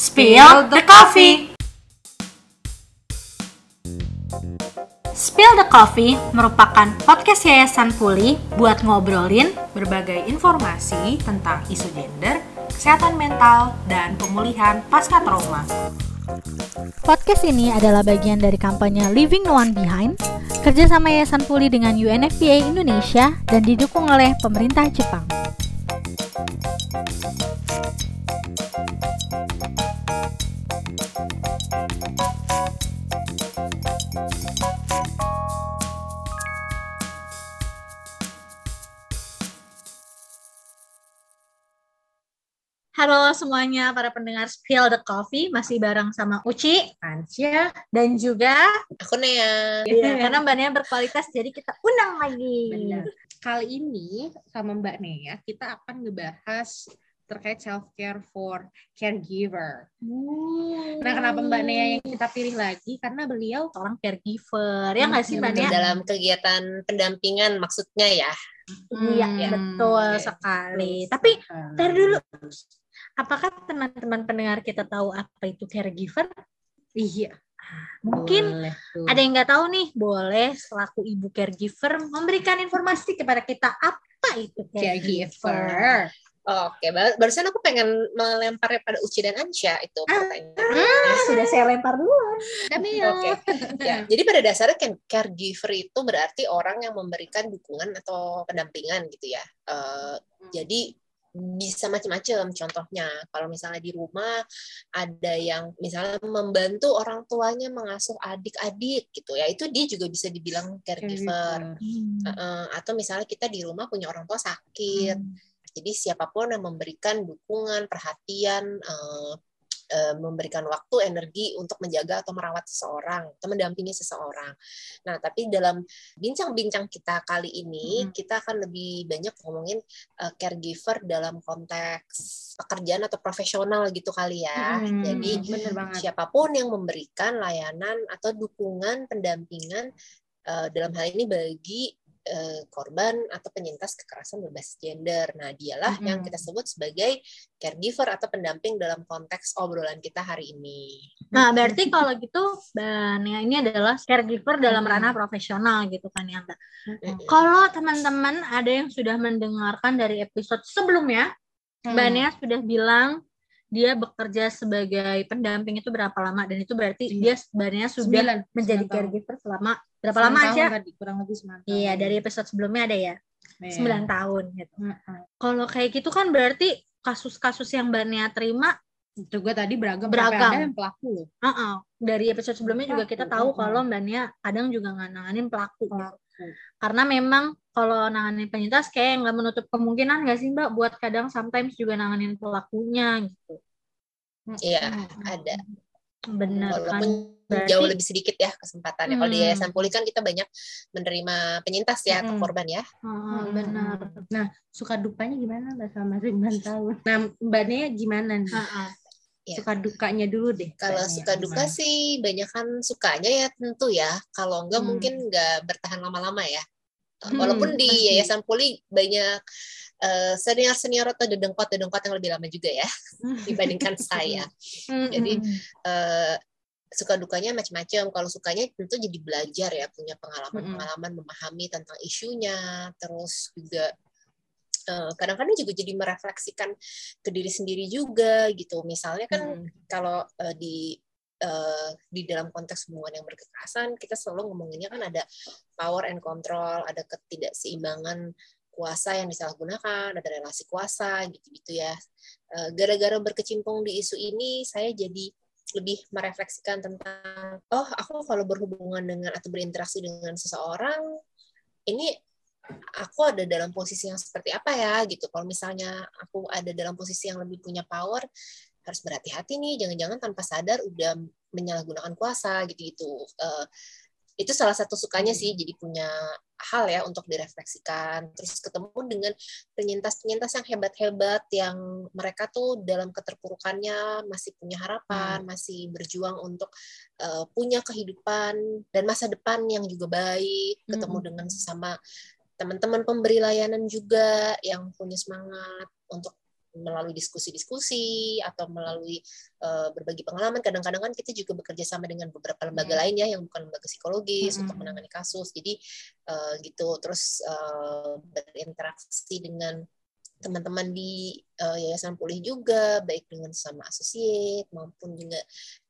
Spill the Coffee. Spill the Coffee merupakan podcast Yayasan Puli buat ngobrolin berbagai informasi tentang isu gender, kesehatan mental, dan pemulihan pasca trauma. Podcast ini adalah bagian dari kampanye Leaving No One Behind, kerjasama Yayasan Puli dengan UNFPA Indonesia dan didukung oleh pemerintah Jepang. Halo semuanya para pendengar Spill the Coffee masih bareng sama Uci, Ancia, dan juga Aku Nea. ya, karena Mbak Nia berkualitas jadi kita undang lagi. Benar. Kali ini sama Mbak Nea kita akan ngebahas terkait self care for caregiver. Nah, kenapa Mbak Nea yang kita pilih lagi? Karena beliau seorang caregiver ya nggak sih Mbak Nia? Dalam kegiatan pendampingan maksudnya ya. Iya Hmm, betul oke. sekali. Tapi ntar dulu, apakah teman-teman pendengar kita tahu apa itu caregiver? iya, Mungkin boleh tuh. ada yang nggak tahu nih, boleh selaku ibu caregiver memberikan informasi kepada kita apa itu caregiver. caregiver. Oke, bar- barusan aku pengen melemparnya pada Uci dan Ansya itu pertanyaan. Ah, sudah saya lempar dulu. Oke. Ya, jadi pada dasarnya kan caregiver itu berarti orang yang memberikan dukungan atau pendampingan gitu ya. Eh, jadi bisa macam-macam contohnya kalau misalnya di rumah ada yang misalnya membantu orang tuanya mengasuh adik-adik gitu ya. Itu dia juga bisa dibilang caregiver. Heeh, atau misalnya kita di rumah punya orang tua sakit. Hmm. jadi siapa pun yang memberikan dukungan, perhatian, eh, memberikan waktu, energi untuk menjaga atau merawat seseorang, atau mendampingi seseorang. Nah, tapi dalam bincang-bincang kita kali ini, Hmm. kita akan lebih banyak ngomongin eh, caregiver dalam konteks pekerjaan atau profesional gitu kali ya. Hmm, Jadi bener banget. siapa pun yang memberikan layanan atau dukungan pendampingan eh, dalam hal ini bagi eh, korban atau penyintas kekerasan berbasis gender. Nah, dialah Mm-mm. yang kita sebut sebagai caregiver atau pendamping dalam konteks obrolan kita hari ini. Nah, berarti kalau gitu, Mbak Nia ini adalah caregiver dalam Hmm. ranah profesional gitu kan ya, Mbak. Mm-mm. Kalau teman-teman ada yang sudah mendengarkan dari episode sebelumnya, Hmm. Nia sudah bilang dia bekerja sebagai pendamping itu berapa lama dan itu berarti Iya. dia sebenarnya sudah Sembilan, menjadi sembilan tahun. caregiver selama berapa lama aja? tadi, kurang lebih sembilan tahun. Iya, dari episode sebelumnya ada ya, Iya. 9 tahun gitu. Mm-mm. Kalau kayak gitu kan berarti kasus-kasus yang Mbak Nia terima juga tadi beragam, Beragam. Ada yang pelaku loh. uh-uh. dari episode sebelumnya juga kita tahu Pelaku, kalau. Mbak Nia kadang juga nggak nanganin pelaku. gitu. Pelaku. Karena memang kalau nanganin penyintas kayak nggak menutup kemungkinan nggak sih Mbak buat kadang sometimes juga nanganin pelakunya gitu. Iya, Mm-mm. ada. Bener kan? Walaupun Berarti- jauh lebih sedikit ya kesempatannya. Kalau di Hmm. Yayasan Puli kan kita banyak menerima penyintas ya atau Mm-mm. korban ya. Heeh, Mm-mm. benar. Nah, suka dukanya gimana Mbak sama 9 tahun? Nah, Mbak Nia gimana nih? Heeh. Iya. Suka dukanya dulu deh. Kalau suka duka gimana? sih banyak kan sukanya ya tentu ya. Kalau enggak Hmm. mungkin enggak bertahan lama-lama ya. Hmm, Walaupun di pasti. Yayasan Puli banyak senior senior atau dedengkot dedengkot yang lebih lama juga ya dibandingkan saya. Jadi eh, suka dukanya macam-macam. Kalau sukanya tentu jadi belajar ya, punya pengalaman-pengalaman memahami tentang isunya, terus juga kadang-kadang juga jadi merefleksikan ke diri sendiri juga gitu. Misalnya kan Mm. kalau eh, di eh, di dalam konteks hubungan yang berkekerasan kita selalu ngomonginnya kan ada power and control, ada ketidakseimbangan kuasa yang disalahgunakan, ada relasi kuasa gitu-gitu ya. Eh, Gara-gara berkecimpung di isu ini, saya jadi lebih merefleksikan tentang, oh aku kalau berhubungan dengan atau berinteraksi dengan seseorang, ini aku ada dalam posisi yang seperti apa ya gitu. Kalau misalnya aku ada dalam posisi yang lebih punya power, harus berhati-hati nih, jangan-jangan tanpa sadar udah menyalahgunakan kuasa gitu-gitu. Eh, itu salah satu sukanya sih, jadi punya hal ya untuk direfleksikan. Terus ketemu dengan penyintas-penyintas yang hebat-hebat, yang mereka tuh dalam keterpurukannya masih punya harapan, masih berjuang untuk eh, punya kehidupan dan masa depan yang juga baik. Ketemu Mm-mm. dengan sesama teman-teman pemberi layanan juga yang punya semangat untuk melalui diskusi-diskusi atau melalui uh, berbagi pengalaman. Kadang-kadang kan kita juga bekerja sama dengan beberapa lembaga hmm. lain ya yang bukan lembaga psikologis hmm. untuk menangani kasus. Jadi uh, gitu terus uh, berinteraksi dengan teman-teman di uh, yayasan pulih juga baik dengan sama asosiat maupun juga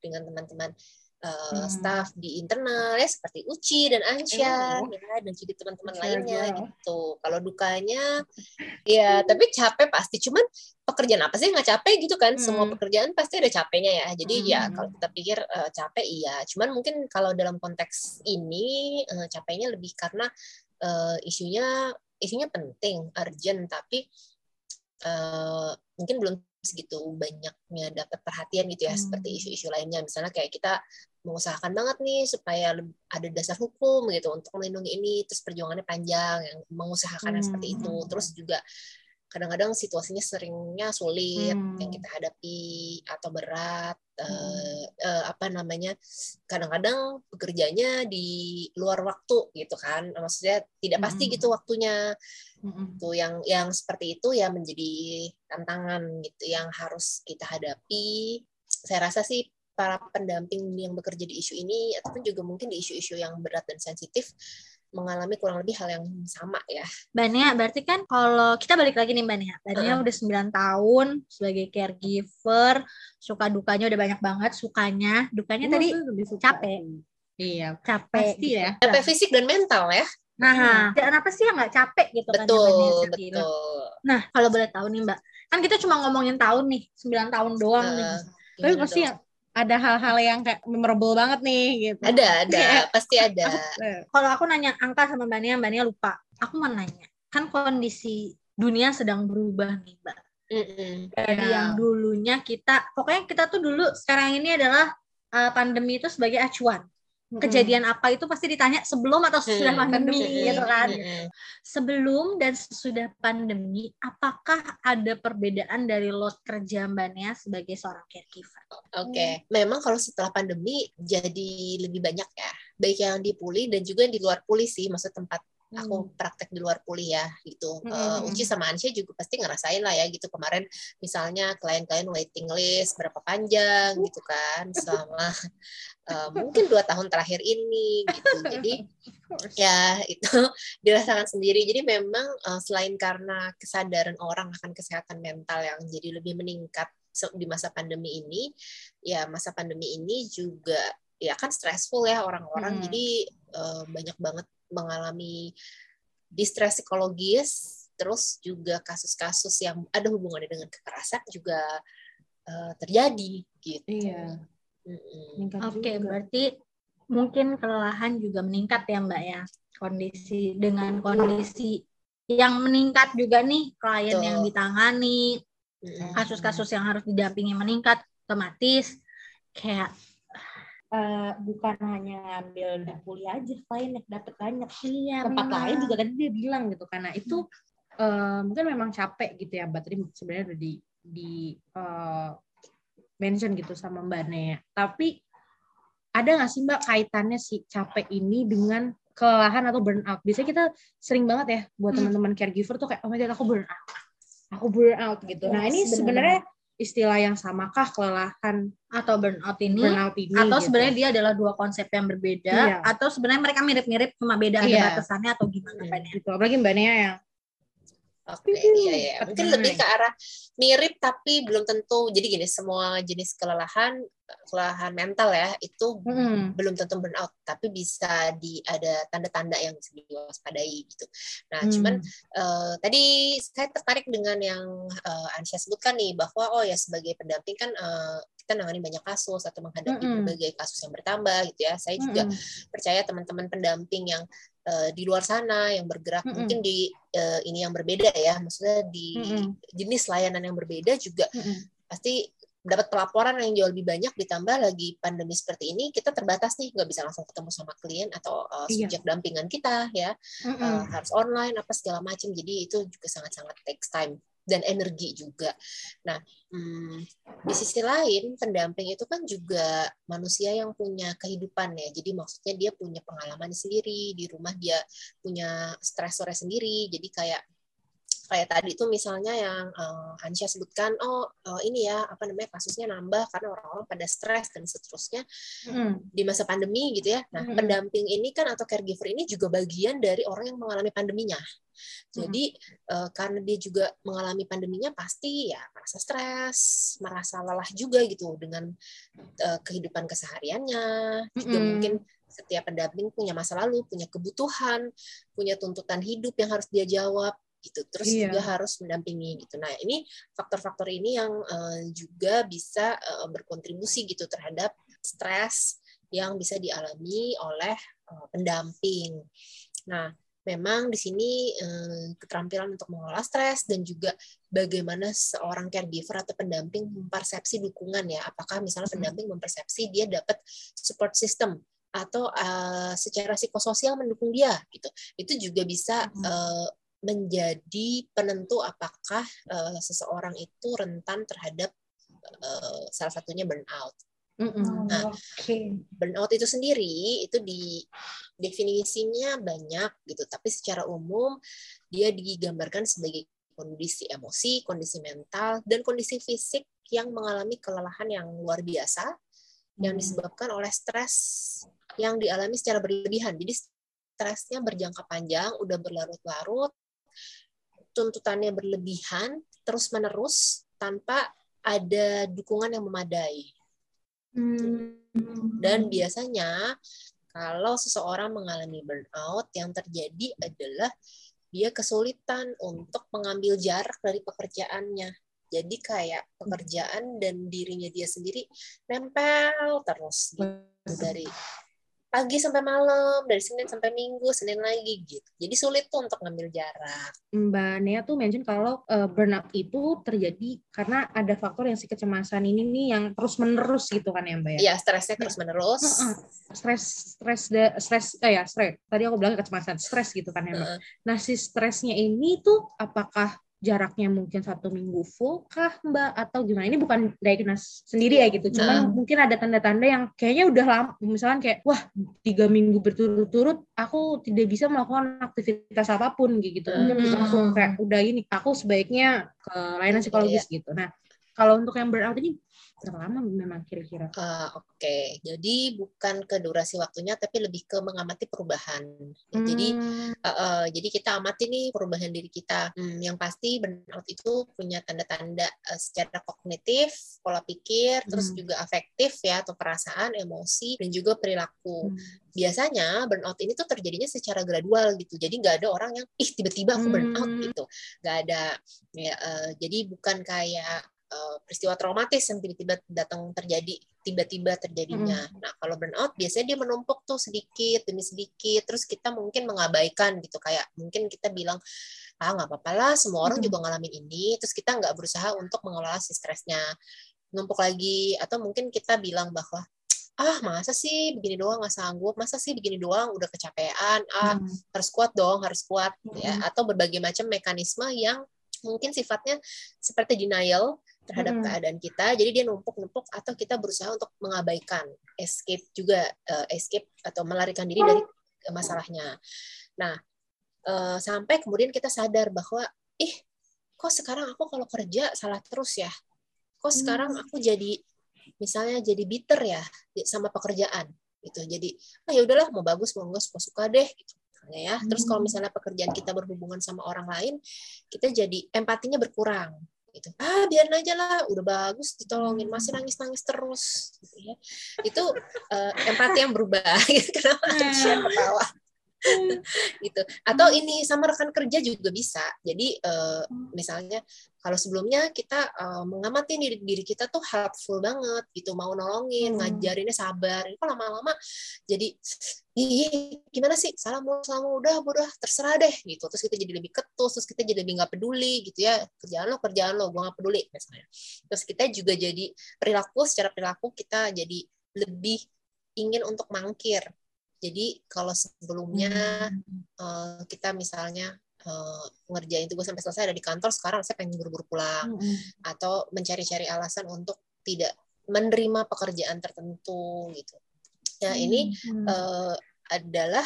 dengan teman-teman uh, hmm. staff di internal ya seperti Uci dan Ansya oh. ya dan juga teman-teman lainnya aja. gitu. Kalau dukanya ya tapi capek pasti cuman pekerjaan apa sih nggak capek gitu kan? Hmm. Semua pekerjaan pasti ada capeknya ya. Jadi ya, hmm. ya kalau kita pikir uh, capek iya, cuman mungkin kalau dalam konteks ini uh, capeknya lebih karena uh, isunya isunya penting, urgent tapi uh, mungkin belum segitu banyaknya dapat perhatian gitu ya hmm. seperti isu-isu lainnya misalnya kayak kita mengusahakan banget nih supaya ada dasar hukum gitu untuk melindungi ini terus perjuangannya panjang yang mengusahakan hmm. seperti itu terus juga kadang-kadang situasinya seringnya sulit hmm. yang kita hadapi atau berat hmm. uh, uh, apa namanya kadang-kadang pekerjanya di luar waktu gitu kan maksudnya tidak pasti hmm. gitu waktunya hmm. tuh yang yang seperti itu ya menjadi tantangan gitu yang harus kita hadapi saya rasa sih para pendamping yang bekerja di isu ini ataupun juga mungkin di isu-isu yang berat dan sensitif mengalami kurang lebih hal yang sama ya. Bania, berarti kan kalau kita balik lagi nih Bania, Bania uh. udah 9 tahun sebagai caregiver, suka dukanya udah banyak banget, sukanya, dukanya oh, tadi capek. Iya, capek pasti ya. Capek fisik dan mental ya. Nah, dan apa sih yang nggak capek gitu betul, kan? Betul, betul. Nah, kalau boleh tahu nih Mbak, kan kita cuma ngomongin tahun nih, 9 tahun doang uh, nih. Tapi pasti yang ada hal-hal yang kayak memorable banget nih gitu. Ada, ada, ya. pasti ada. Kalau aku nanya angka sama Mbak Nia, Mbak Nia lupa. Aku mau nanya, kan kondisi dunia sedang berubah nih, Mbak. Mm-hmm. Dari yeah. yang dulunya kita, pokoknya kita tuh dulu sekarang ini adalah uh, pandemi itu sebagai acuan kejadian apa itu pasti ditanya sebelum atau sesudah pandemi gitu kan. Sebelum dan sesudah pandemi, apakah ada perbedaan dari load kerja Mbak Nia sebagai seorang caregiver? Oke, okay. memang kalau setelah pandemi jadi lebih banyak ya, baik yang di puli dan juga yang di luar puli sih, maksud tempat aku hmm. praktek di luar kuliah gitu. Hmm. Uh, Uci sama Ansya juga pasti ngerasain lah ya gitu kemarin misalnya klien-klien waiting list berapa panjang gitu kan selama uh, mungkin dua tahun terakhir ini gitu. Jadi ya itu dirasakan sendiri. Jadi memang uh, selain karena kesadaran orang akan kesehatan mental yang jadi lebih meningkat di masa pandemi ini, ya masa pandemi ini juga ya kan stressful ya orang-orang. Hmm. Jadi uh, banyak banget mengalami distress psikologis, terus juga kasus-kasus yang ada hubungannya dengan kekerasan juga uh, terjadi gitu. Iya. Oke, okay, berarti mungkin kelelahan juga meningkat ya Mbak ya kondisi dengan kondisi yang meningkat juga nih klien Tuh. yang ditangani kasus-kasus yang harus didampingi meningkat otomatis kayak uh, bukan hanya ngambil kuliah aja lain dapat banyak iya, tempat memang. lain juga tadi dia bilang gitu karena itu uh, mungkin memang capek gitu ya mbak tadi sebenarnya udah di di uh, mention gitu sama mbak Nea. Tapi ada nggak sih mbak kaitannya si capek ini dengan kelelahan atau burnout? Biasanya kita sering banget ya buat hmm. teman-teman caregiver tuh kayak oh my god aku burnout. Aku burnout gitu. Yes, nah ini sebenarnya istilah yang samakah kelelahan atau burnout ini, burnout ini atau gitu. sebenarnya dia adalah dua konsep yang berbeda iya. atau sebenarnya mereka mirip-mirip cuma beda iya. ada batasannya atau gimana hmm, gitu apalagi mbak Nia yang Oke, okay, iya, iya. Mungkin lebih ke arah mirip tapi belum tentu. Jadi gini, semua jenis kelelahan, kelelahan mental ya, itu hmm. belum tentu burnout, tapi bisa di ada tanda-tanda yang bisa diwaspadai gitu. Nah, hmm. cuman uh, tadi saya tertarik dengan yang uh, Ansya sebutkan nih bahwa oh ya sebagai pendamping kan uh, kita nangani banyak kasus atau menghadapi mm -hmm. berbagai kasus yang bertambah gitu ya. Saya juga mm -hmm. percaya teman-teman pendamping yang uh, di luar sana yang bergerak mm -hmm. mungkin di uh, ini yang berbeda ya maksudnya di mm -hmm. jenis layanan yang berbeda juga mm -hmm. pasti dapat pelaporan yang jauh lebih banyak ditambah lagi pandemi seperti ini kita terbatas nih nggak bisa langsung ketemu sama klien atau uh, subjek iya. dampingan kita ya mm -hmm. uh, harus online apa segala macam jadi itu juga sangat-sangat takes time dan energi juga. Nah, hmm, di sisi lain pendamping itu kan juga manusia yang punya kehidupan ya. Jadi maksudnya dia punya pengalaman sendiri di rumah dia punya stresornya sendiri. Jadi kayak kayak tadi tuh misalnya yang uh, Hansya sebutkan oh uh, ini ya apa namanya kasusnya nambah karena orang-orang pada stres dan seterusnya mm. di masa pandemi gitu ya nah mm. pendamping ini kan atau caregiver ini juga bagian dari orang yang mengalami pandeminya jadi hmm. uh, karena dia juga mengalami pandeminya pasti ya merasa stres, merasa lelah juga gitu dengan uh, kehidupan kesehariannya. Juga hmm. mungkin setiap pendamping punya masa lalu, punya kebutuhan, punya tuntutan hidup yang harus dia jawab gitu. Terus iya. juga harus mendampingi gitu. Nah, ini faktor-faktor ini yang uh, juga bisa uh, berkontribusi gitu terhadap stres yang bisa dialami oleh uh, pendamping. Nah, memang di sini eh, keterampilan untuk mengelola stres dan juga bagaimana seorang caregiver atau pendamping mempersepsi dukungan ya apakah misalnya pendamping mempersepsi dia dapat support system atau uh, secara psikososial mendukung dia gitu itu juga bisa uh, menjadi penentu apakah uh, seseorang itu rentan terhadap uh, salah satunya burnout Mm-mm. Nah, okay. burnout itu sendiri itu di definisinya banyak gitu, tapi secara umum dia digambarkan sebagai kondisi emosi, kondisi mental, dan kondisi fisik yang mengalami kelelahan yang luar biasa mm. yang disebabkan oleh stres yang dialami secara berlebihan. Jadi stresnya berjangka panjang, udah berlarut-larut, tuntutannya berlebihan, terus-menerus tanpa ada dukungan yang memadai. Hmm. Dan biasanya kalau seseorang mengalami burnout, yang terjadi adalah dia kesulitan untuk mengambil jarak dari pekerjaannya. Jadi kayak pekerjaan dan dirinya dia sendiri nempel terus gitu dari pagi sampai malam, dari Senin sampai Minggu, Senin lagi gitu. Jadi sulit tuh untuk ngambil jarak. Mbak Nea tuh mention kalau uh, burnout itu terjadi karena ada faktor yang si kecemasan ini nih yang terus menerus gitu kan ya Mbak ya? Iya, stresnya terus menerus. Uh, uh, stres, stres, de, stres, eh ya stres. Tadi aku bilang kecemasan, stres gitu kan ya Mbak. Uh. Nah si stresnya ini tuh apakah jaraknya mungkin satu minggu full kah mbak atau gimana ini bukan diagnos sendiri ya gitu cuman uh. mungkin ada tanda-tanda yang kayaknya udah lama misalkan kayak wah tiga minggu berturut-turut aku tidak bisa melakukan aktivitas apa pun gitu mungkin uh. langsung kayak udah ini aku sebaiknya ke layanan psikologis yeah. gitu nah kalau untuk yang burnout ini berapa lama memang kira-kira? Uh, Oke, okay. jadi bukan ke durasi waktunya, tapi lebih ke mengamati perubahan. Hmm. Jadi, uh, uh, jadi kita amati nih perubahan diri kita. Hmm, yang pasti burnout itu punya tanda-tanda uh, secara kognitif, pola pikir, hmm. terus juga afektif ya atau perasaan, emosi, dan juga perilaku. Hmm. Biasanya burnout ini tuh terjadinya secara gradual gitu. Jadi nggak ada orang yang ih tiba-tiba aku burnout hmm. gitu. Nggak ada. Ya, uh, jadi bukan kayak Eh, peristiwa traumatis yang tiba-tiba datang terjadi tiba-tiba terjadinya. Hmm. Nah, kalau burnout biasanya dia menumpuk tuh sedikit demi sedikit, terus kita mungkin mengabaikan gitu kayak mungkin kita bilang ah nggak apa-apa lah, semua orang hmm. juga ngalamin ini, terus kita nggak berusaha untuk mengelola si stresnya numpuk lagi, atau mungkin kita bilang bahwa ah masa sih begini doang nggak sanggup, masa sih begini doang udah kecapean, ah hmm. harus kuat dong, harus kuat, gitu ya, hmm. atau berbagai macam mekanisme yang mungkin sifatnya seperti denial terhadap hmm. keadaan kita. Jadi dia numpuk-numpuk atau kita berusaha untuk mengabaikan escape juga uh, escape atau melarikan diri dari masalahnya. Nah uh, sampai kemudian kita sadar bahwa ih kok sekarang aku kalau kerja salah terus ya? Kok sekarang hmm. aku jadi misalnya jadi bitter ya sama pekerjaan? Gitu. Jadi ah ya udahlah mau bagus mau enggak suka suka deh gitu ya. Terus kalau hmm. misalnya pekerjaan kita berhubungan sama orang lain kita jadi empatinya berkurang gitu. Ah biarin aja lah udah bagus ditolongin masih nangis nangis terus gitu ya. Itu uh, empati yang berubah gitu kenapa Aisyah ketawa. Gitu. Atau ini sama rekan kerja juga bisa. Jadi uh, misalnya kalau sebelumnya kita uh, mengamati diri, diri kita tuh helpful banget gitu mau nolongin hmm. ngajarinnya sabar. Ini kok lama-lama jadi ih gimana sih? Salah mau salah mau udah udah terserah deh gitu. Terus kita jadi lebih ketus terus kita jadi lebih nggak peduli gitu ya. Kerjaan lo kerjaan lo gue nggak peduli misalnya. Terus kita juga jadi perilaku secara perilaku kita jadi lebih ingin untuk mangkir. Jadi kalau sebelumnya hmm. uh, kita misalnya uh, ngerjain tugas sampai selesai ada di kantor, sekarang saya pengen buru-buru pulang hmm. atau mencari-cari alasan untuk tidak menerima pekerjaan tertentu gitu. Nah hmm. ini uh, adalah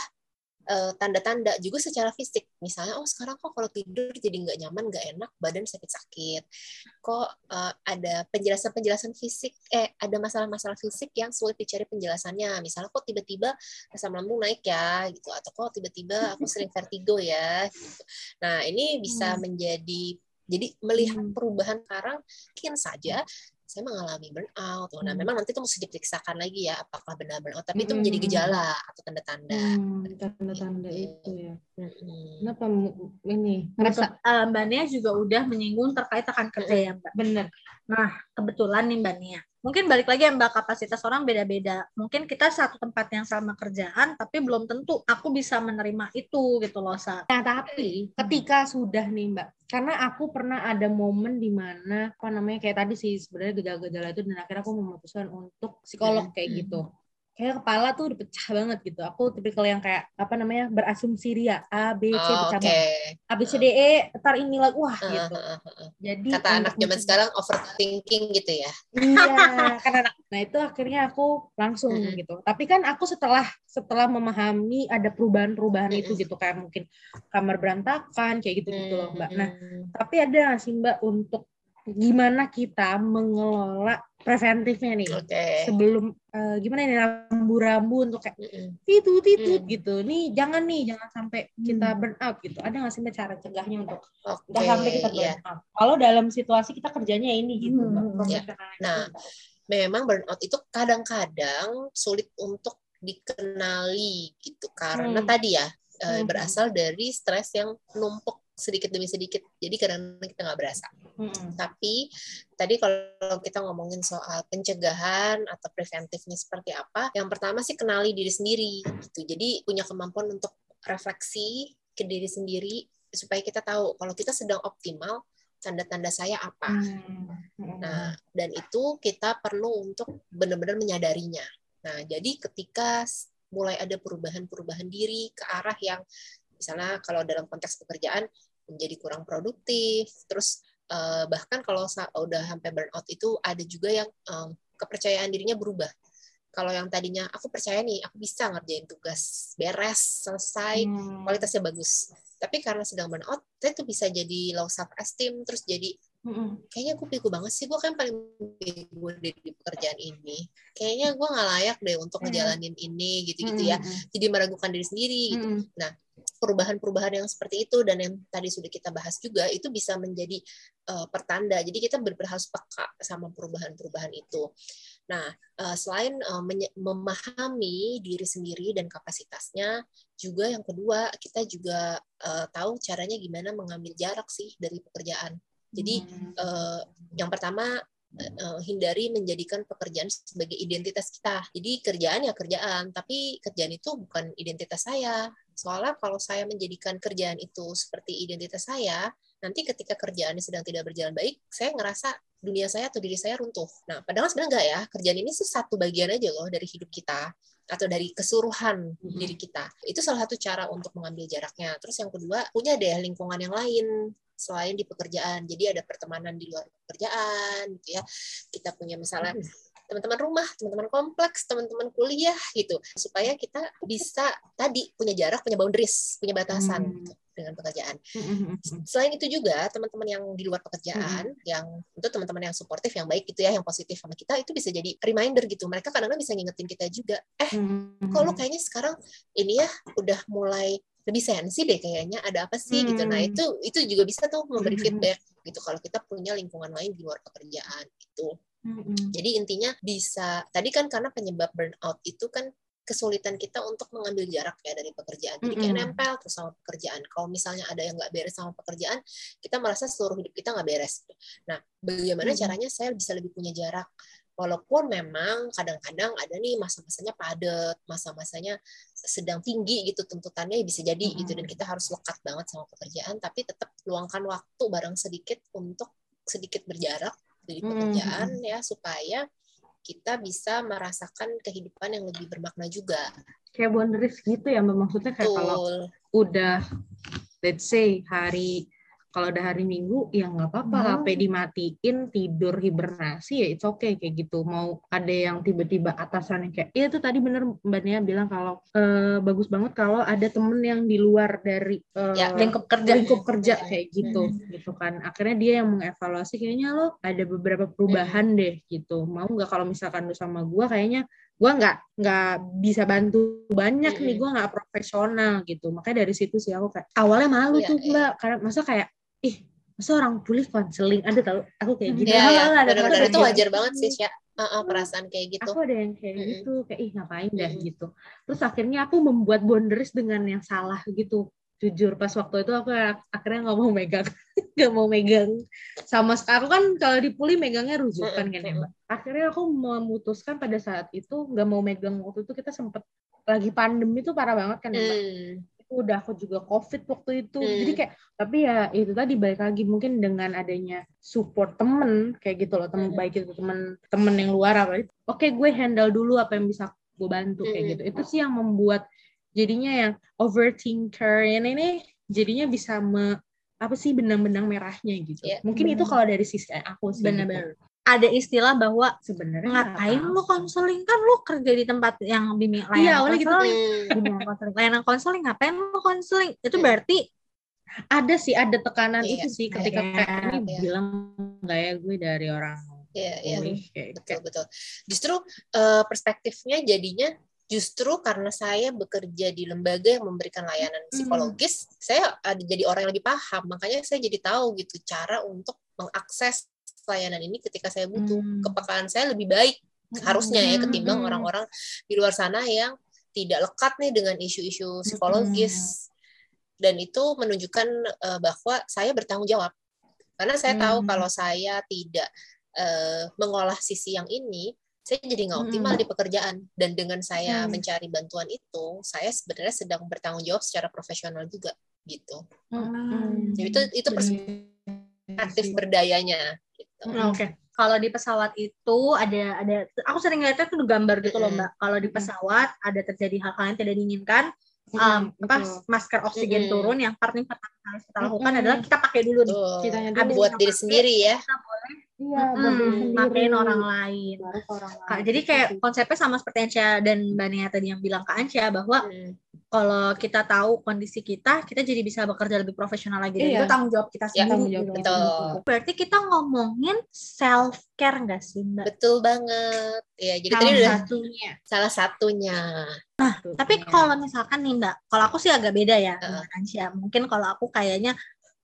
uh, tanda-tanda juga secara fisik. Misalnya, oh sekarang kok kalau tidur jadi nggak nyaman, nggak enak, badan sakit-sakit. Kok uh, ada penjelasan-penjelasan fisik, eh ada masalah-masalah fisik yang sulit dicari penjelasannya. Misalnya kok tiba-tiba asam lambung naik ya, gitu. Atau kok tiba-tiba aku sering vertigo ya, gitu. Nah ini bisa hmm. menjadi jadi melihat hmm. perubahan sekarang mungkin saja saya mengalami burnout. Nah, hmm. memang nanti itu mesti diperiksakan lagi ya apakah benar burnout. Tapi hmm. itu menjadi gejala atau tanda-tanda. Hmm, tanda-tanda gitu. itu ya. Hmm. Kenapa ini? Ngerasa uh, Mbak Nia juga udah menyinggung terkait akan kerja ya Mbak. Benar. Nah, kebetulan nih Mbak Nia mungkin balik lagi ya mbak kapasitas orang beda-beda. Mungkin kita satu tempat yang sama kerjaan tapi belum tentu aku bisa menerima itu gitu loh sa. Nah tapi ketika sudah nih mbak karena aku pernah ada momen di mana apa namanya kayak tadi sih sebenarnya gejala-gejala itu dan akhirnya aku memutuskan untuk psikolog kayak gitu kayak kepala tuh udah pecah banget gitu. Aku tipikal yang kayak apa namanya berasumsi dia A B C oh, pecah okay. A B C D E ntar ini lagi wah uh, gitu. Uh, uh, uh. Jadi kata anak zaman sekarang overthinking gitu ya. Iya, kan anak. Nah itu akhirnya aku langsung uh -huh. gitu. Tapi kan aku setelah setelah memahami ada perubahan-perubahan uh -huh. itu gitu kayak mungkin kamar berantakan kayak gitu gitu loh mbak. Nah tapi ada sih mbak untuk gimana kita mengelola preventifnya nih okay. sebelum uh, gimana ini rambu-rambu untuk kayak itu itu mm. gitu nih jangan nih jangan sampai kita mm. burn out gitu ada nggak sih cara cegahnya untuk okay. sampai kita burn yeah. out kalau dalam situasi kita kerjanya ini gitu mm. yeah. nah memang burnout itu kadang-kadang sulit untuk dikenali gitu karena mm. tadi ya mm. berasal dari stres yang numpuk sedikit demi sedikit. Jadi kadang kita nggak berasa. Hmm. tapi tadi kalau kita ngomongin soal pencegahan atau preventifnya seperti apa yang pertama sih kenali diri sendiri gitu. Jadi punya kemampuan untuk refleksi ke diri sendiri supaya kita tahu kalau kita sedang optimal tanda-tanda saya apa. Hmm. nah dan itu kita perlu untuk benar-benar menyadarinya. Nah jadi ketika mulai ada perubahan-perubahan diri ke arah yang misalnya kalau dalam konteks pekerjaan menjadi kurang produktif terus uh, bahkan kalau udah sampai burnout itu ada juga yang um, kepercayaan dirinya berubah kalau yang tadinya aku percaya nih aku bisa ngerjain tugas beres selesai hmm. kualitasnya bagus tapi karena sedang burnout itu bisa jadi low self esteem terus jadi hmm Kayaknya gue bego banget sih, gue kan paling bego di, pekerjaan ini. Kayaknya gue nggak layak deh untuk mm. ngejalanin ini gitu-gitu ya. Jadi meragukan diri sendiri gitu. Nah, perubahan-perubahan yang seperti itu dan yang tadi sudah kita bahas juga itu bisa menjadi uh, pertanda. Jadi kita harus peka sama perubahan-perubahan itu. Nah, uh, selain uh, memahami diri sendiri dan kapasitasnya, juga yang kedua kita juga uh, tahu caranya gimana mengambil jarak sih dari pekerjaan. Jadi uh, yang pertama uh, hindari menjadikan pekerjaan sebagai identitas kita. Jadi kerjaan ya kerjaan, tapi kerjaan itu bukan identitas saya. Soalnya kalau saya menjadikan kerjaan itu seperti identitas saya, nanti ketika kerjaannya sedang tidak berjalan baik, saya ngerasa dunia saya atau diri saya runtuh. Nah, padahal sebenarnya enggak ya, kerjaan ini satu bagian aja loh dari hidup kita atau dari keseluruhan hmm. diri kita. Itu salah satu cara untuk mengambil jaraknya. Terus yang kedua, punya deh lingkungan yang lain selain di pekerjaan. Jadi ada pertemanan di luar pekerjaan gitu ya. Kita punya misalnya teman-teman rumah, teman-teman kompleks, teman-teman kuliah gitu. Supaya kita bisa tadi punya jarak, punya boundaries, punya batasan hmm. gitu dengan pekerjaan. Selain itu juga teman-teman yang di luar pekerjaan, hmm. yang untuk teman-teman yang suportif, yang baik gitu ya, yang positif sama kita itu bisa jadi reminder gitu. Mereka kadang-kadang bisa ngingetin kita juga, eh, kok lu kayaknya sekarang ini ya udah mulai lebih sensi deh kayaknya ada apa sih hmm. gitu nah itu itu juga bisa tuh memberi feedback gitu kalau kita punya lingkungan lain di luar pekerjaan gitu hmm. jadi intinya bisa tadi kan karena penyebab burnout itu kan kesulitan kita untuk mengambil jarak ya dari pekerjaan. Jadi kayak nempel terus sama pekerjaan. Kalau misalnya ada yang nggak beres sama pekerjaan, kita merasa seluruh hidup kita nggak beres. Nah, bagaimana caranya saya bisa lebih punya jarak? Walaupun memang kadang-kadang ada nih masa-masanya padat, masa-masanya sedang tinggi gitu tuntutannya bisa jadi mm -hmm. gitu dan kita harus lekat banget sama pekerjaan tapi tetap luangkan waktu bareng sedikit untuk sedikit berjarak dari pekerjaan mm -hmm. ya supaya kita bisa merasakan kehidupan yang lebih bermakna juga. Kayak boundaries gitu ya. Maksudnya kayak Betul. kalau udah let's say hari kalau udah hari Minggu ya nggak apa-apa hmm. HP dimatiin tidur hibernasi ya itu oke okay, kayak gitu mau ada yang tiba-tiba atasan yang kayak iya itu tadi bener Mbak Nia bilang kalau uh, bagus banget kalau ada temen yang di luar dari uh, ya, lingkup kerja lingkup kerja kayak gitu hmm. gitu kan akhirnya dia yang mengevaluasi kayaknya lo ada beberapa perubahan hmm. deh gitu mau nggak kalau misalkan lu sama gue kayaknya gue nggak nggak bisa bantu banyak nih gue nggak profesional gitu makanya dari situ sih aku kayak awalnya malu yeah, tuh yeah. mbak karena masa kayak ih masa orang pulih konseling? Ada tau aku kayak gitu. Yeah, yeah. ada benar-benar itu wajar banget sih ya uh, uh, perasaan kayak gitu. Aku ada yang kayak mm-hmm. gitu kayak ih ngapain dah? Mm-hmm. gitu. Terus akhirnya aku membuat boundaries dengan yang salah gitu. Jujur pas waktu itu aku akhirnya nggak mau megang nggak mau megang. Sama aku kan kalau di puli megangnya rujukan kan ya mbak. Akhirnya aku memutuskan pada saat itu nggak mau megang. Waktu itu kita sempet lagi pandemi itu parah banget kan ya mbak. Hmm. Itu udah aku juga covid waktu itu hmm. jadi kayak tapi ya itu tadi balik lagi mungkin dengan adanya support temen kayak gitu loh temen hmm. baik itu temen temen yang luar apa oke okay, gue handle dulu apa yang bisa gue bantu kayak hmm. gitu itu sih yang membuat jadinya yang overthinker ini nih jadinya bisa me, apa sih benang-benang merahnya gitu. Yeah. Mungkin bener. itu kalau dari sisi aku sih. Benar-benar. Gitu. Ada istilah bahwa sebenarnya ngapain lu konseling kan lu kerja di tempat yang bimbing layanan iya, konseling, gitu. konseling, layanan konseling ngapain lu konseling? Itu yeah. berarti ada sih ada tekanan yeah. itu sih ketika yeah. kayak ini yeah. bilang nggak ya gue dari orang Iya, iya. Betul, betul. Justru uh, perspektifnya jadinya justru karena saya bekerja di lembaga yang memberikan layanan psikologis, hmm. saya ada jadi orang yang lebih paham. Makanya saya jadi tahu gitu cara untuk mengakses layanan ini ketika saya butuh. Hmm. Kepekaan saya lebih baik harusnya ya ketimbang orang-orang di luar sana yang tidak lekat nih dengan isu-isu psikologis. Hmm. Dan itu menunjukkan uh, bahwa saya bertanggung jawab. Karena saya hmm. tahu kalau saya tidak uh, mengolah sisi yang ini, saya jadi nggak optimal hmm. di pekerjaan dan dengan saya hmm. mencari bantuan itu saya sebenarnya sedang bertanggung jawab secara profesional juga gitu hmm. jadi itu itu perspektif berdayanya Hmm, oke okay. kalau di pesawat itu ada ada aku sering lihatnya tuh gambar gitu loh mbak kalau di pesawat ada terjadi hal-hal yang tidak diinginkan um, pas masker oksigen mm -hmm. turun yang paling pertama harus kita lakukan mm -hmm. adalah kita pakai dulu nih. Kita buat diri sendiri ya. Kita boleh Iya, hmm, pakein orang lain. orang lain. Jadi kayak konsepnya sama seperti Ancia dan Mbak Nia tadi yang bilang ke Ancia bahwa hmm. kalau kita tahu kondisi kita, kita jadi bisa bekerja lebih profesional lagi. Iya. itu tanggung jawab kita ya, sendiri. Ya, tanggung jawab, betul. Berarti kita ngomongin self care nggak sih Mbak? Betul banget. Ya, jadi salah tadi satunya. salah satunya. Nah, Betul. tapi kalau misalkan nih Mbak, kalau aku sih agak beda ya uh. dengan Ancia. Mungkin kalau aku kayaknya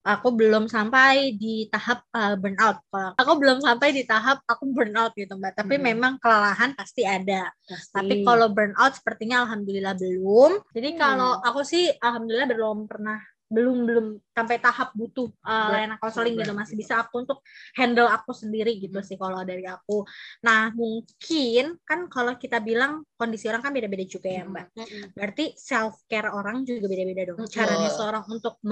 aku belum sampai di tahap uh, burnout. Aku belum sampai di tahap aku burnout gitu mbak. Tapi hmm. memang kelelahan pasti ada. Pasti. Tapi kalau burnout sepertinya alhamdulillah belum. Jadi hmm. kalau aku sih alhamdulillah belum pernah belum belum sampai tahap butuh uh, layanan konseling gitu masih bisa aku untuk handle aku sendiri gitu sih kalau dari aku. Nah mungkin kan kalau kita bilang kondisi orang kan beda-beda juga ya mbak. Berarti self care orang juga beda-beda dong. Caranya seorang untuk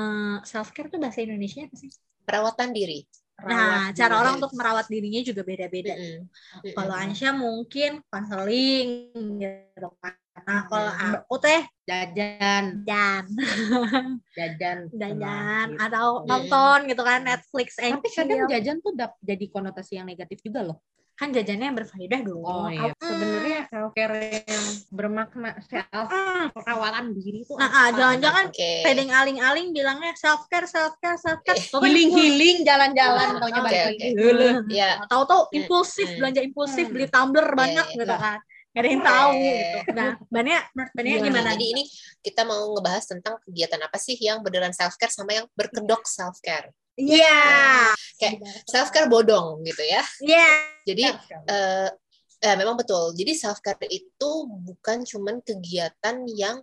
self care tuh bahasa Indonesia apa sih? Perawatan diri. Nah, cara diri. orang untuk merawat dirinya juga beda-beda. Mm -hmm. Kalau Ansya mungkin konseling gitu kan. Nah, kalau aku teh jajan, jajan, jajan, jajan, atau nonton gitu kan Netflix. Tapi kadang jajan tuh jadi konotasi yang negatif juga loh kan jajannya yang berfaedah dong. Oh iya. Mm. Sebenarnya self care yang bermakna self perawatan diri itu. Nah, jangan-jangan okay. pedeng aling-aling bilangnya self care, self care, self care. healing healing jalan-jalan taunya balik lagi. Iya. Tahu-tahu impulsif belanja impulsif beli tumbler iya, banyak iya. gitu kan gak ada yang tahu gitu. Nah, banyak banyak gimana? Jadi ini kita mau ngebahas tentang kegiatan apa sih yang beneran self care sama yang berkedok self care. Iya. Yeah. kayak self care bodong gitu ya. Iya. Yeah. Jadi uh, eh, memang betul. Jadi self care itu bukan cuman kegiatan yang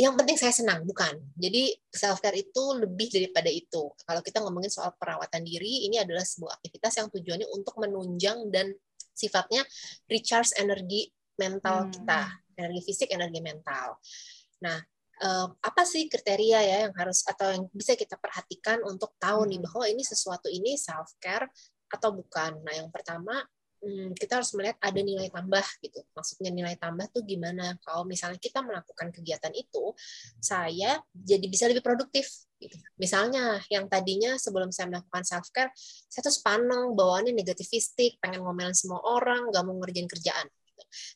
yang penting saya senang, bukan. Jadi self care itu lebih daripada itu. Kalau kita ngomongin soal perawatan diri, ini adalah sebuah aktivitas yang tujuannya untuk menunjang dan sifatnya recharge energi mental hmm. kita, energi fisik, energi mental. Nah, uh, apa sih kriteria ya yang harus atau yang bisa kita perhatikan untuk tahu nih hmm. bahwa ini sesuatu ini self care atau bukan. Nah, yang pertama hmm, kita harus melihat ada nilai tambah gitu. Maksudnya nilai tambah tuh gimana? Kalau misalnya kita melakukan kegiatan itu, saya jadi bisa lebih produktif. Gitu. Misalnya yang tadinya sebelum saya melakukan self care, saya tuh sepaneng bawaannya negativistik, pengen ngomelin semua orang, gak mau ngerjain kerjaan.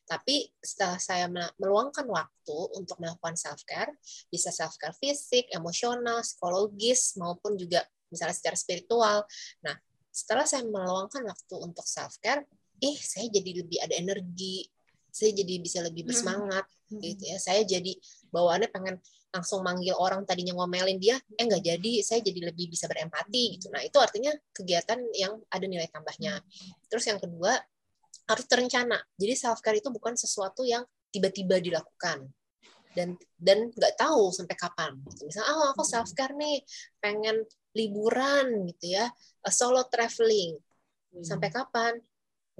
Tapi setelah saya meluangkan waktu untuk melakukan self care, bisa self care fisik, emosional, psikologis maupun juga misalnya secara spiritual. Nah, setelah saya meluangkan waktu untuk self care, ih saya jadi lebih ada energi saya jadi bisa lebih bersemangat hmm. gitu ya. Saya jadi bawaannya pengen langsung manggil orang tadinya ngomelin dia eh nggak jadi saya jadi lebih bisa berempati gitu. Nah itu artinya kegiatan yang ada nilai tambahnya. Terus yang kedua harus terencana. Jadi self care itu bukan sesuatu yang tiba-tiba dilakukan. Dan dan nggak tahu sampai kapan. Misalnya oh aku self care nih pengen liburan gitu ya. Solo traveling. Hmm. sampai kapan?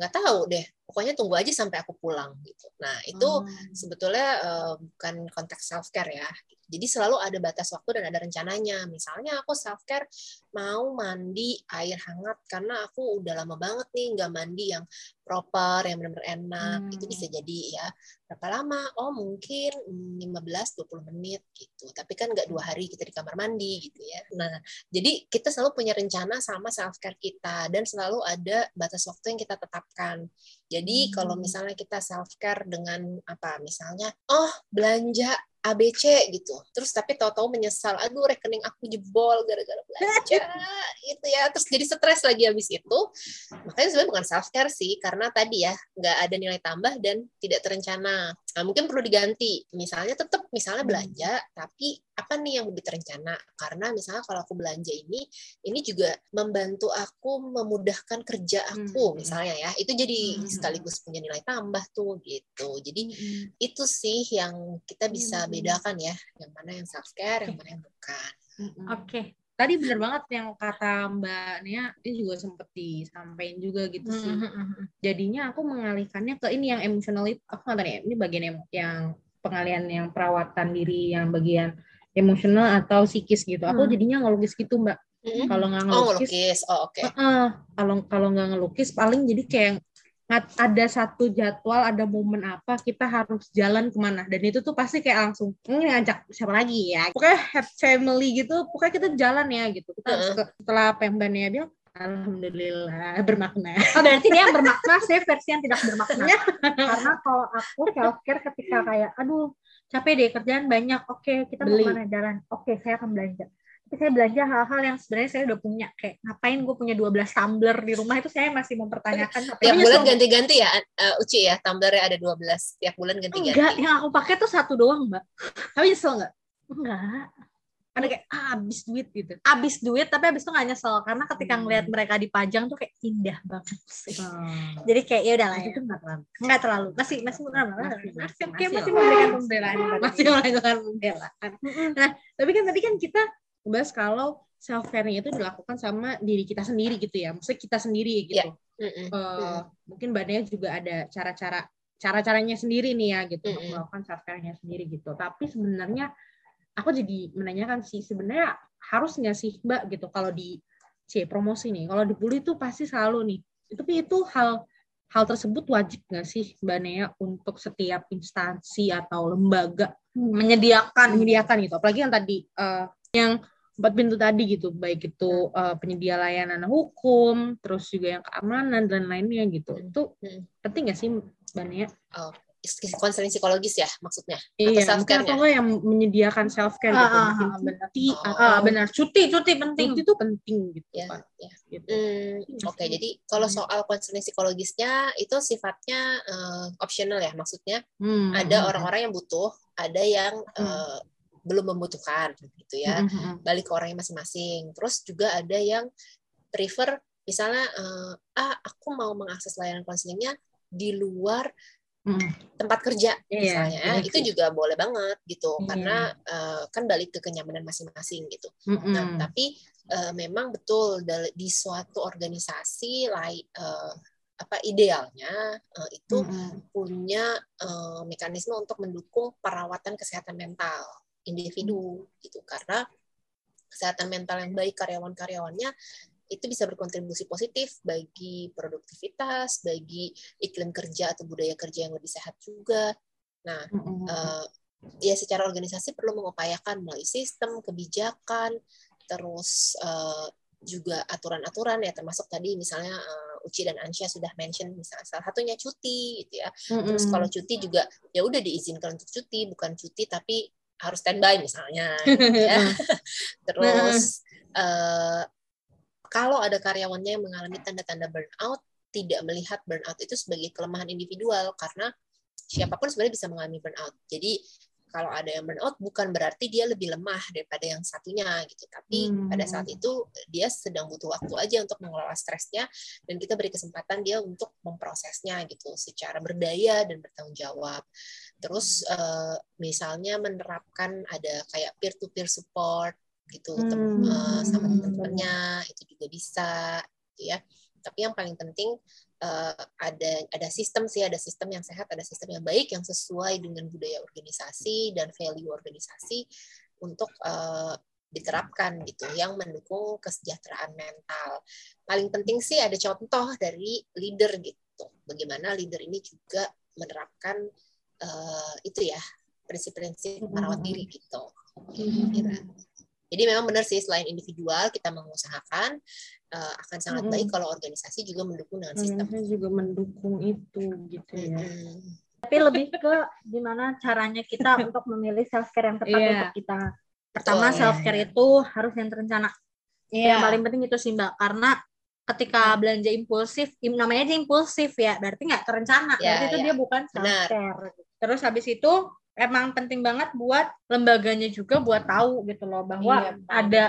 Nggak tahu deh pokoknya tunggu aja sampai aku pulang gitu nah itu hmm. sebetulnya uh, bukan konteks self care ya jadi selalu ada batas waktu dan ada rencananya. Misalnya aku self care mau mandi air hangat karena aku udah lama banget nih nggak mandi yang proper, yang benar-benar enak. Hmm. Itu bisa jadi ya. Berapa lama? Oh mungkin 15-20 menit gitu. Tapi kan nggak dua hari kita di kamar mandi gitu ya. Nah jadi kita selalu punya rencana sama self care kita dan selalu ada batas waktu yang kita tetapkan. Jadi hmm. kalau misalnya kita self care dengan apa? Misalnya, oh belanja ABC gitu. Terus tapi tahu-tahu menyesal, aduh rekening aku jebol gara-gara belanja gitu ya. Terus jadi stres lagi habis itu. Makanya sebenarnya bukan self care sih, karena tadi ya nggak ada nilai tambah dan tidak terencana. Nah, mungkin perlu diganti. Misalnya tetap misalnya hmm. belanja, tapi apa nih yang lebih terencana karena misalnya kalau aku belanja ini ini juga membantu aku memudahkan kerja aku hmm. misalnya ya itu jadi hmm. sekaligus punya nilai tambah tuh gitu jadi hmm. itu sih yang kita bisa hmm. Bedakan ya yang mana yang self care yang mana yang bukan oke okay. tadi benar banget yang kata Mbak Nia ini juga sempat disampaikan juga gitu sih hmm. jadinya aku mengalihkannya ke ini yang emosional itu aku nggak tahu ya ini bagian yang, yang pengalian yang perawatan diri yang bagian emosional atau psikis gitu. Aku hmm. jadinya ngelukis gitu mbak. Hmm. Kalau nggak oh, ngelukis, oh, oh oke. Okay. Uh, kalau kalau nggak ngelukis paling jadi kayak ada satu jadwal, ada momen apa kita harus jalan ke mana dan itu tuh pasti kayak langsung ini ngajak siapa lagi ya. Pokoknya have family gitu, pokoknya kita jalan ya gitu. Kita uh -uh. setelah yang bilang Alhamdulillah bermakna. Oh, berarti dia yang bermakna, saya versi yang tidak bermakna. Karena kalau aku self care ketika kayak, aduh capek deh kerjaan banyak oke kita Beli. mau mana jalan oke saya akan belanja tapi saya belanja hal-hal yang sebenarnya saya udah punya. Kayak ngapain gue punya 12 tumbler di rumah? Itu saya masih mempertanyakan tiap bulan ganti-ganti ya? Uh, Uci ya tumblernya ada 12 tiap bulan ganti-ganti. Enggak yang aku pakai tuh satu doang mbak. Tapi nyesel nggak? Enggak. Karena kayak ah, habis duit gitu. Habis duit tapi habis itu gak nyesel. Karena ketika hmm. ngeliat mereka dipajang tuh kayak indah banget sih. Hmm. jadi kayak ya udah lah ya. itu nggak terlalu. Nggak terlalu. Masih masih masih masih, masih, masih, masih memberikan pembelaan. Masih melakukan pembelaan. Nah tapi kan tadi kan kita bahas kalau self care-nya itu dilakukan sama diri kita sendiri gitu ya maksudnya kita sendiri gitu. Yeah. mm -mm. Uh, mungkin badannya juga ada cara-cara cara-caranya sendiri nih ya gitu mm -mm. untuk melakukan self care-nya sendiri gitu. Tapi sebenarnya aku jadi menanyakan sih sebenarnya harus nggak sih mbak gitu kalau di C promosi nih? Kalau di bully itu pasti selalu nih. Tapi itu hal hal tersebut wajib nggak sih mbak Nea untuk setiap instansi atau lembaga menyediakan menyediakan gitu? Apalagi yang tadi uh, yang empat pintu tadi gitu baik itu uh, penyedia layanan hukum terus juga yang keamanan dan lainnya gitu hmm. itu hmm. penting nggak sih Nea? Oh konseling psikologis ya maksudnya iya, atau self care atau yang menyediakan self care gitu ah, ah, ah benar cuti oh. ah, benar cuti cuti penting cuti itu penting gitu ya, ya. gitu. Hmm, oke okay, jadi kalau hmm. soal konseling psikologisnya itu sifatnya uh, optional ya maksudnya hmm. ada hmm, orang-orang yang butuh ada yang hmm. Belum membutuhkan gitu ya hmm, hmm. balik ke orangnya masing-masing terus juga ada yang prefer misalnya uh, ah aku mau mengakses layanan konselingnya di luar tempat kerja yeah, misalnya yeah, itu juga boleh banget gitu yeah. karena uh, kan balik ke kenyamanan masing-masing gitu mm-hmm. nah tapi uh, memang betul di suatu organisasi lain uh, apa idealnya uh, itu mm-hmm. punya uh, mekanisme untuk mendukung perawatan kesehatan mental individu gitu karena kesehatan mental yang baik karyawan-karyawannya itu bisa berkontribusi positif bagi produktivitas, bagi iklim kerja atau budaya kerja yang lebih sehat juga. Nah, mm-hmm. uh, ya secara organisasi perlu mengupayakan melalui sistem, kebijakan, terus uh, juga aturan-aturan ya termasuk tadi misalnya uh, Uci dan Ansya sudah mention misalnya salah satunya cuti gitu ya. Mm-hmm. Terus kalau cuti juga ya udah diizinkan untuk cuti bukan cuti tapi harus standby misalnya gitu ya. Terus uh, kalau ada karyawannya yang mengalami tanda-tanda burnout, tidak melihat burnout itu sebagai kelemahan individual karena siapa pun sebenarnya bisa mengalami burnout. Jadi kalau ada yang burnout bukan berarti dia lebih lemah daripada yang satunya gitu. Tapi hmm. pada saat itu dia sedang butuh waktu aja untuk mengelola stresnya dan kita beri kesempatan dia untuk memprosesnya gitu secara berdaya dan bertanggung jawab. Terus uh, misalnya menerapkan ada kayak peer to peer support gitu hmm. uh, sama teman-temannya itu juga bisa gitu ya. Tapi yang paling penting uh, ada ada sistem sih ada sistem yang sehat ada sistem yang baik yang sesuai dengan budaya organisasi dan value organisasi untuk uh, diterapkan gitu yang mendukung kesejahteraan mental. Paling penting sih ada contoh dari leader gitu. Bagaimana leader ini juga menerapkan uh, itu ya prinsip-prinsip merawat diri gitu kira jadi memang benar sih selain individual kita mengusahakan uh, akan sangat hmm. baik kalau organisasi juga mendukung dengan sistem. Hmm, juga mendukung itu gitu ya. Hmm. Tapi lebih ke gimana caranya kita untuk memilih self care yang tepat yeah. untuk kita. Pertama oh, self care yeah. itu harus yang terencana. Yeah. Yang paling penting itu sih Mbak karena ketika belanja impulsif, namanya aja impulsif ya, berarti nggak terencana. Yeah, berarti itu yeah. dia bukan self care. Terus habis itu emang penting banget buat lembaganya juga buat tahu gitu loh bahwa iya, ada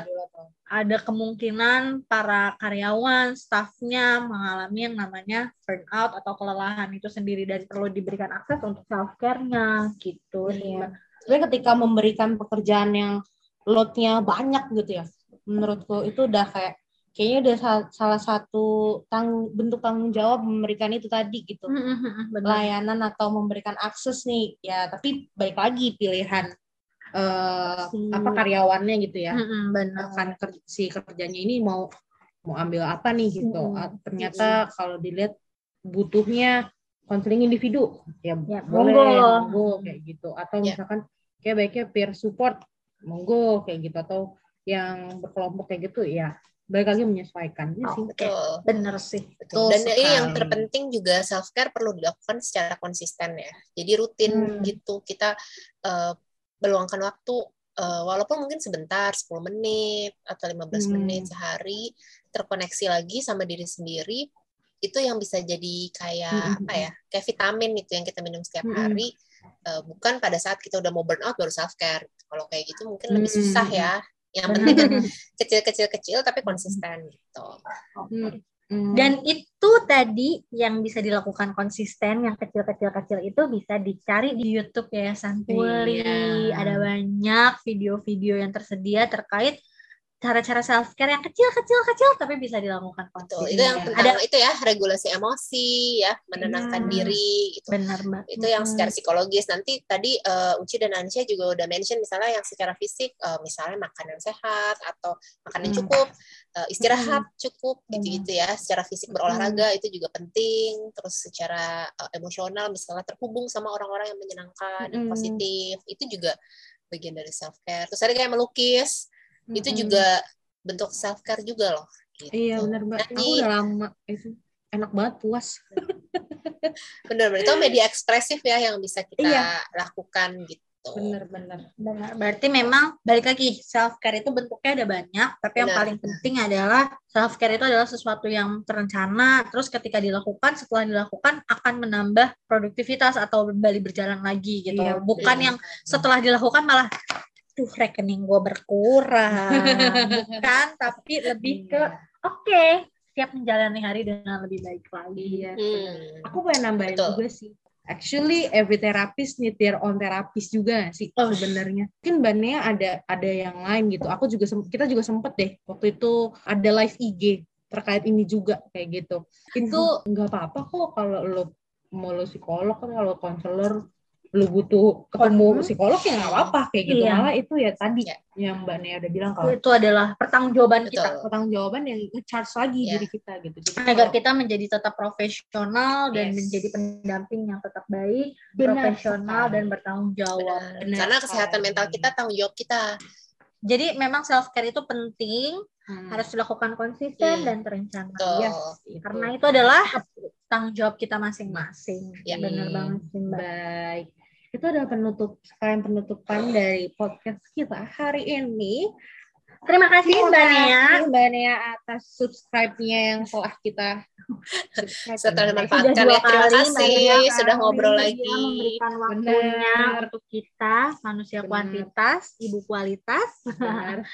ada kemungkinan para karyawan, stafnya mengalami yang namanya burnout atau kelelahan itu sendiri dan perlu diberikan akses untuk self care-nya gitu. Iya. Tapi ketika memberikan pekerjaan yang loadnya banyak gitu ya, menurutku itu udah kayak kayaknya udah salah satu tang bentuk tanggung jawab memberikan itu tadi gitu mm-hmm, layanan atau memberikan akses nih ya tapi baik lagi pilihan uh, si. apa karyawannya gitu ya mm-hmm, benar kan si kerjanya ini mau mau ambil apa nih gitu mm-hmm. ternyata mm-hmm. kalau dilihat butuhnya konseling individu ya, ya boleh monggo. kayak gitu atau yeah. misalkan kayak baiknya peer support monggo kayak gitu atau yang berkelompok kayak gitu ya balik lagi menyesuaikan oh, sih. Betul. Bener sih. Betul. Dan sekali. ini yang terpenting juga self care perlu dilakukan secara konsisten ya. Jadi rutin hmm. gitu kita uh, meluangkan waktu uh, walaupun mungkin sebentar 10 menit atau 15 hmm. menit sehari terkoneksi lagi sama diri sendiri itu yang bisa jadi kayak hmm. apa ya kayak vitamin itu yang kita minum setiap hmm. hari uh, bukan pada saat kita udah mau burn out baru self care kalau kayak gitu mungkin lebih susah ya yang penting kan kecil-kecil-kecil tapi konsisten gitu. Hmm. Hmm. Dan itu tadi yang bisa dilakukan konsisten, yang kecil-kecil-kecil itu bisa dicari di YouTube Yayasan Puli. Iya. Ada banyak video-video yang tersedia terkait cara-cara self care yang kecil-kecil kecil tapi bisa dilakukan Betul. Itu yang tentang ada itu ya regulasi emosi ya, menenangkan hmm, diri gitu. Benar, Mbak. Itu yang secara psikologis. Nanti tadi uh, Uci dan Ansya juga udah mention misalnya yang secara fisik uh, misalnya makanan sehat atau makanan hmm. cukup, uh, istirahat hmm. cukup gitu-gitu ya. Secara fisik berolahraga hmm. itu juga penting. Terus secara uh, emosional misalnya terhubung sama orang-orang yang menyenangkan dan positif, itu juga bagian dari self care. Terus ada kayak melukis hmm. itu juga bentuk self care juga loh gitu. iya benar mbak Nanti, aku udah lama itu enak banget puas bener-bener itu media ekspresif ya yang bisa kita iya. lakukan gitu bener-bener berarti memang balik lagi self care itu bentuknya ada banyak tapi Bener. yang paling penting adalah self care itu adalah sesuatu yang terencana terus ketika dilakukan setelah dilakukan akan menambah produktivitas atau kembali berjalan lagi gitu iya, bukan iya. yang setelah dilakukan malah tuh rekening gue berkurang. Bukan tapi lebih ke iya. oke okay, siap menjalani hari dengan lebih baik lagi. Ya hmm. aku pengen nambahin Betul. juga sih. Actually every therapist need their own therapist juga sih oh. sebenarnya? Mungkin bannya ada ada yang lain gitu. Aku juga kita juga sempet deh waktu itu ada live IG terkait ini juga kayak gitu. Itu nggak apa-apa kok kalau lo mau lo psikolog kan kalau konselor lu butuh ketemu hmm. psikolog ya nggak apa-apa kayak gitu iya. malah itu ya tadi ya. yang mbak Nea udah bilang kalau itu adalah pertanggungjawaban kita pertanggungjawaban yang charge lagi ya. diri kita gitu Jadi agar kalau, kita menjadi tetap profesional yes. dan menjadi pendamping yang tetap baik Benar. profesional dan bertanggung jawab Benar. karena kesehatan mental kita tanggung jawab kita jadi memang self care itu penting hmm. harus dilakukan konsisten hmm. dan terencana. Yes, Karena itu adalah tanggung jawab kita masing-masing. Ya. Benar banget sih, Mbak. Baik. Itu adalah penutup sekalian penutupan dari podcast kita hari ini. Terima kasih Mbak Nia. Mbak Nia atas subscribe-nya yang telah kita setelah memanfaatkan ya. Terima kasih sudah ngobrol lagi. Memberikan waktunya Benar. untuk kita manusia Benar. kuantitas, ibu kualitas. Benar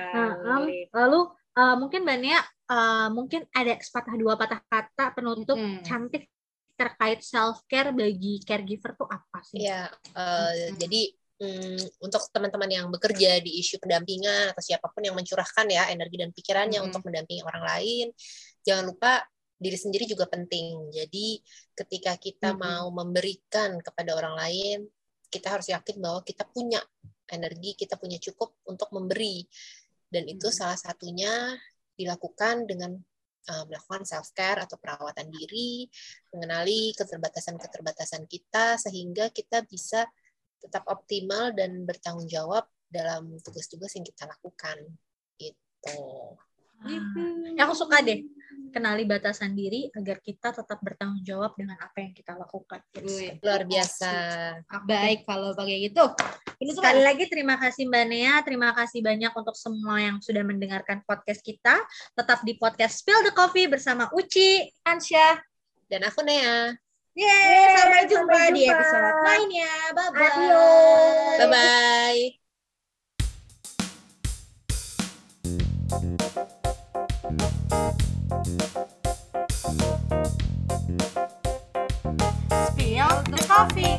Lalu uh, mungkin Mbak Nia uh, mungkin ada sepatah dua patah kata penutup hmm. cantik terkait self care bagi caregiver tuh apa sih? Ya, uh, hmm. jadi hmm, untuk teman-teman yang bekerja di isu pendampingan atau siapa pun yang mencurahkan ya energi dan pikirannya hmm. untuk mendampingi orang lain, jangan lupa diri sendiri juga penting. Jadi ketika kita hmm. mau memberikan kepada orang lain, kita harus yakin bahwa kita punya energi, kita punya cukup untuk memberi. Dan itu hmm. salah satunya dilakukan dengan uh, melakukan self care atau perawatan diri, mengenali keterbatasan-keterbatasan kita sehingga kita bisa tetap optimal dan bertanggung jawab dalam tugas-tugas yang kita lakukan gitu. Hmm. Aku suka deh kenali batasan diri agar kita tetap bertanggung jawab dengan apa yang kita lakukan. Yes. Luar biasa. Baik kalau pakai gitu. Ini Sekali lagi terima kasih Mbak Nea, terima kasih banyak untuk semua yang sudah mendengarkan podcast kita. Tetap di podcast Spill the Coffee bersama Uci, Ansya, dan aku Nea. Yeay, sampai jumpa, sampai jumpa di episode lainnya. Bye-bye. Bye-bye. Spill the coffee.